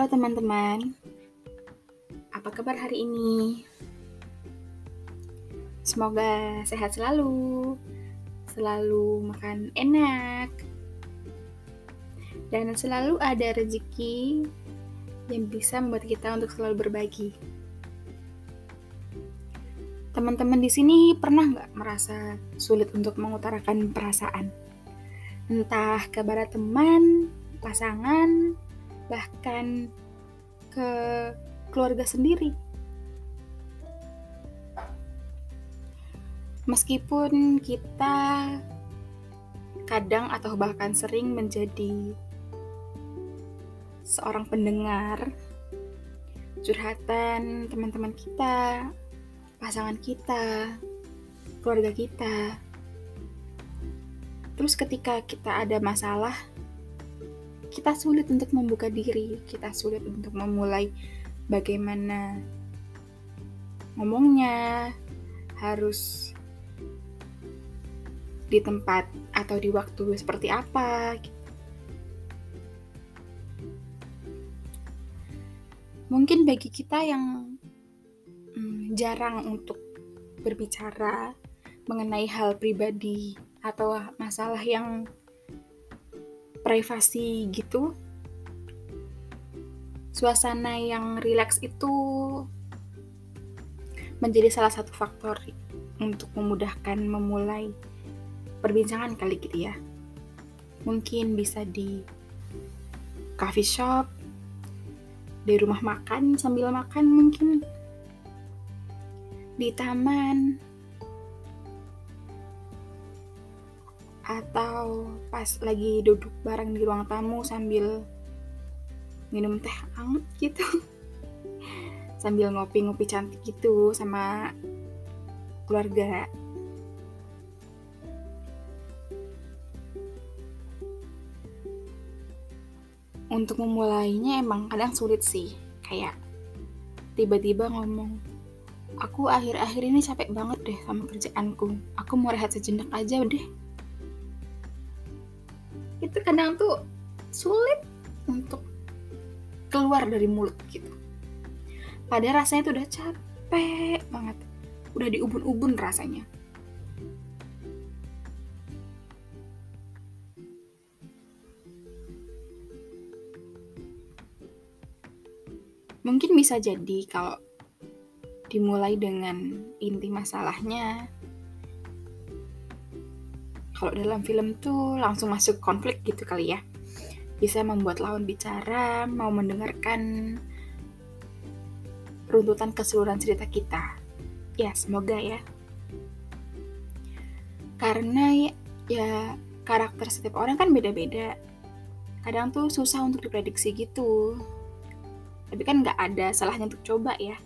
Halo teman-teman, apa kabar hari ini? Semoga sehat selalu, selalu makan enak, dan selalu ada rezeki yang bisa membuat kita untuk selalu berbagi. Teman-teman di sini pernah nggak merasa sulit untuk mengutarakan perasaan? Entah kepada teman, pasangan, bahkan ke keluarga sendiri. Meskipun kita kadang atau bahkan sering menjadi seorang pendengar curhatan teman-teman kita, pasangan kita, keluarga kita. Terus ketika kita ada masalah, kita sulit untuk membuka diri, kita sulit untuk memulai bagaimana ngomongnya, harus di tempat atau di waktu seperti apa. Mungkin bagi kita yang hmm, jarang untuk berbicara mengenai hal pribadi atau masalah yang privasi gitu. Suasana yang rileks itu menjadi salah satu faktor untuk memudahkan memulai perbincangan kali gitu ya. Mungkin bisa di coffee shop di rumah makan sambil makan mungkin di taman atau pas lagi duduk bareng di ruang tamu sambil minum teh hangat gitu. Sambil ngopi-ngopi cantik gitu sama keluarga. Untuk memulainya emang kadang sulit sih. Kayak tiba-tiba ngomong aku akhir-akhir ini capek banget deh sama kerjaanku. Aku mau rehat sejenak aja deh itu kadang tuh sulit untuk keluar dari mulut gitu. Padahal rasanya tuh udah capek banget. Udah diubun-ubun rasanya. Mungkin bisa jadi kalau dimulai dengan inti masalahnya kalau dalam film tuh langsung masuk konflik gitu kali ya. Bisa membuat lawan bicara mau mendengarkan runtutan keseluruhan cerita kita. Ya semoga ya. Karena ya, ya karakter setiap orang kan beda-beda. Kadang tuh susah untuk diprediksi gitu. Tapi kan nggak ada salahnya untuk coba ya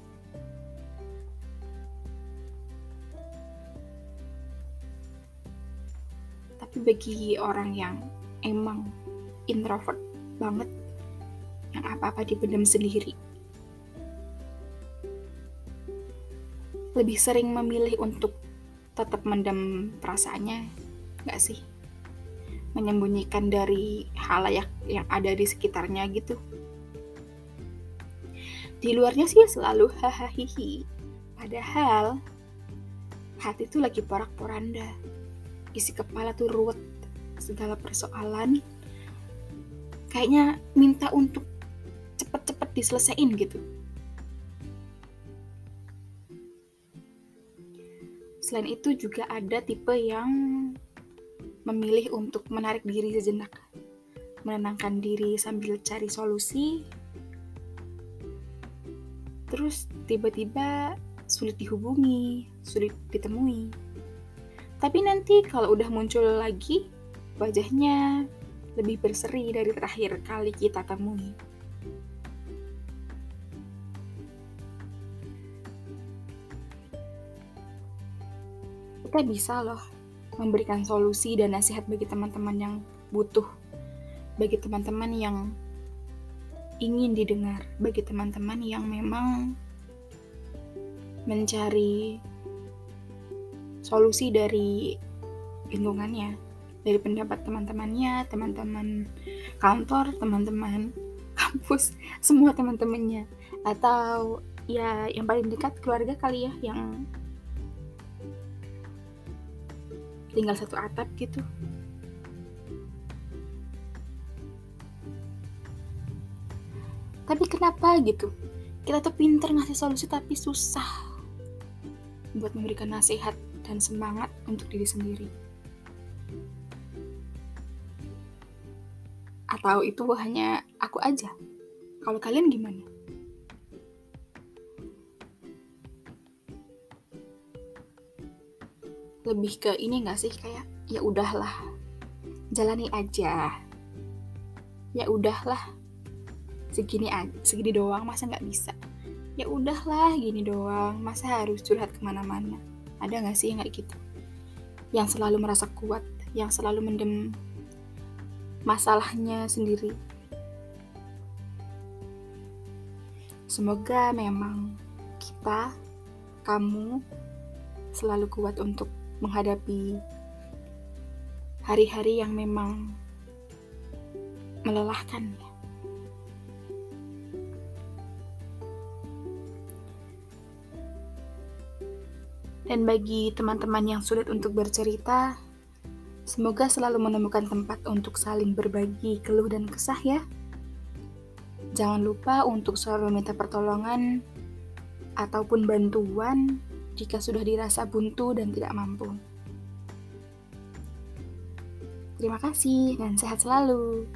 bagi orang yang emang introvert banget yang apa-apa dipendam sendiri. Lebih sering memilih untuk tetap mendam perasaannya nggak sih? Menyembunyikan dari halayak yang ada di sekitarnya gitu. Di luarnya sih selalu hahaha padahal hati itu lagi porak-poranda isi kepala tuh ruwet segala persoalan. Kayaknya minta untuk cepet-cepet diselesaikan gitu. Selain itu juga ada tipe yang memilih untuk menarik diri sejenak. Menenangkan diri sambil cari solusi. Terus tiba-tiba sulit dihubungi sulit ditemui tapi nanti kalau udah muncul lagi, wajahnya lebih berseri dari terakhir kali kita temui. Kita bisa loh memberikan solusi dan nasihat bagi teman-teman yang butuh, bagi teman-teman yang ingin didengar, bagi teman-teman yang memang mencari solusi dari lingkungannya dari pendapat teman-temannya teman-teman kantor teman-teman kampus semua teman-temannya. Atau ya yang paling dekat keluarga kali ya yang tinggal satu atap gitu. Tapi kenapa gitu? Kita tuh pinter ngasih solusi tapi susah buat memberikan nasihat dan semangat untuk diri sendiri. Atau itu hanya aku aja? Kalau kalian gimana? Lebih ke ini gak sih? Kayak ya udahlah jalani aja. Ya udahlah segini segini doang masa nggak bisa ya udahlah gini doang. Masa harus curhat ke mana-mana? Ada nggak sih yang kayak gitu? Yang selalu merasa kuat yang selalu mendem masalahnya sendiri. Semoga memang kita kamu selalu kuat untuk menghadapi hari-hari yang memang melelahkan ya. Dan bagi teman-teman yang sulit untuk bercerita, semoga selalu menemukan tempat untuk saling berbagi keluh dan kesah ya. Jangan lupa untuk selalu meminta pertolongan ataupun bantuan jika sudah dirasa buntu dan tidak mampu. Terima kasih dan sehat selalu.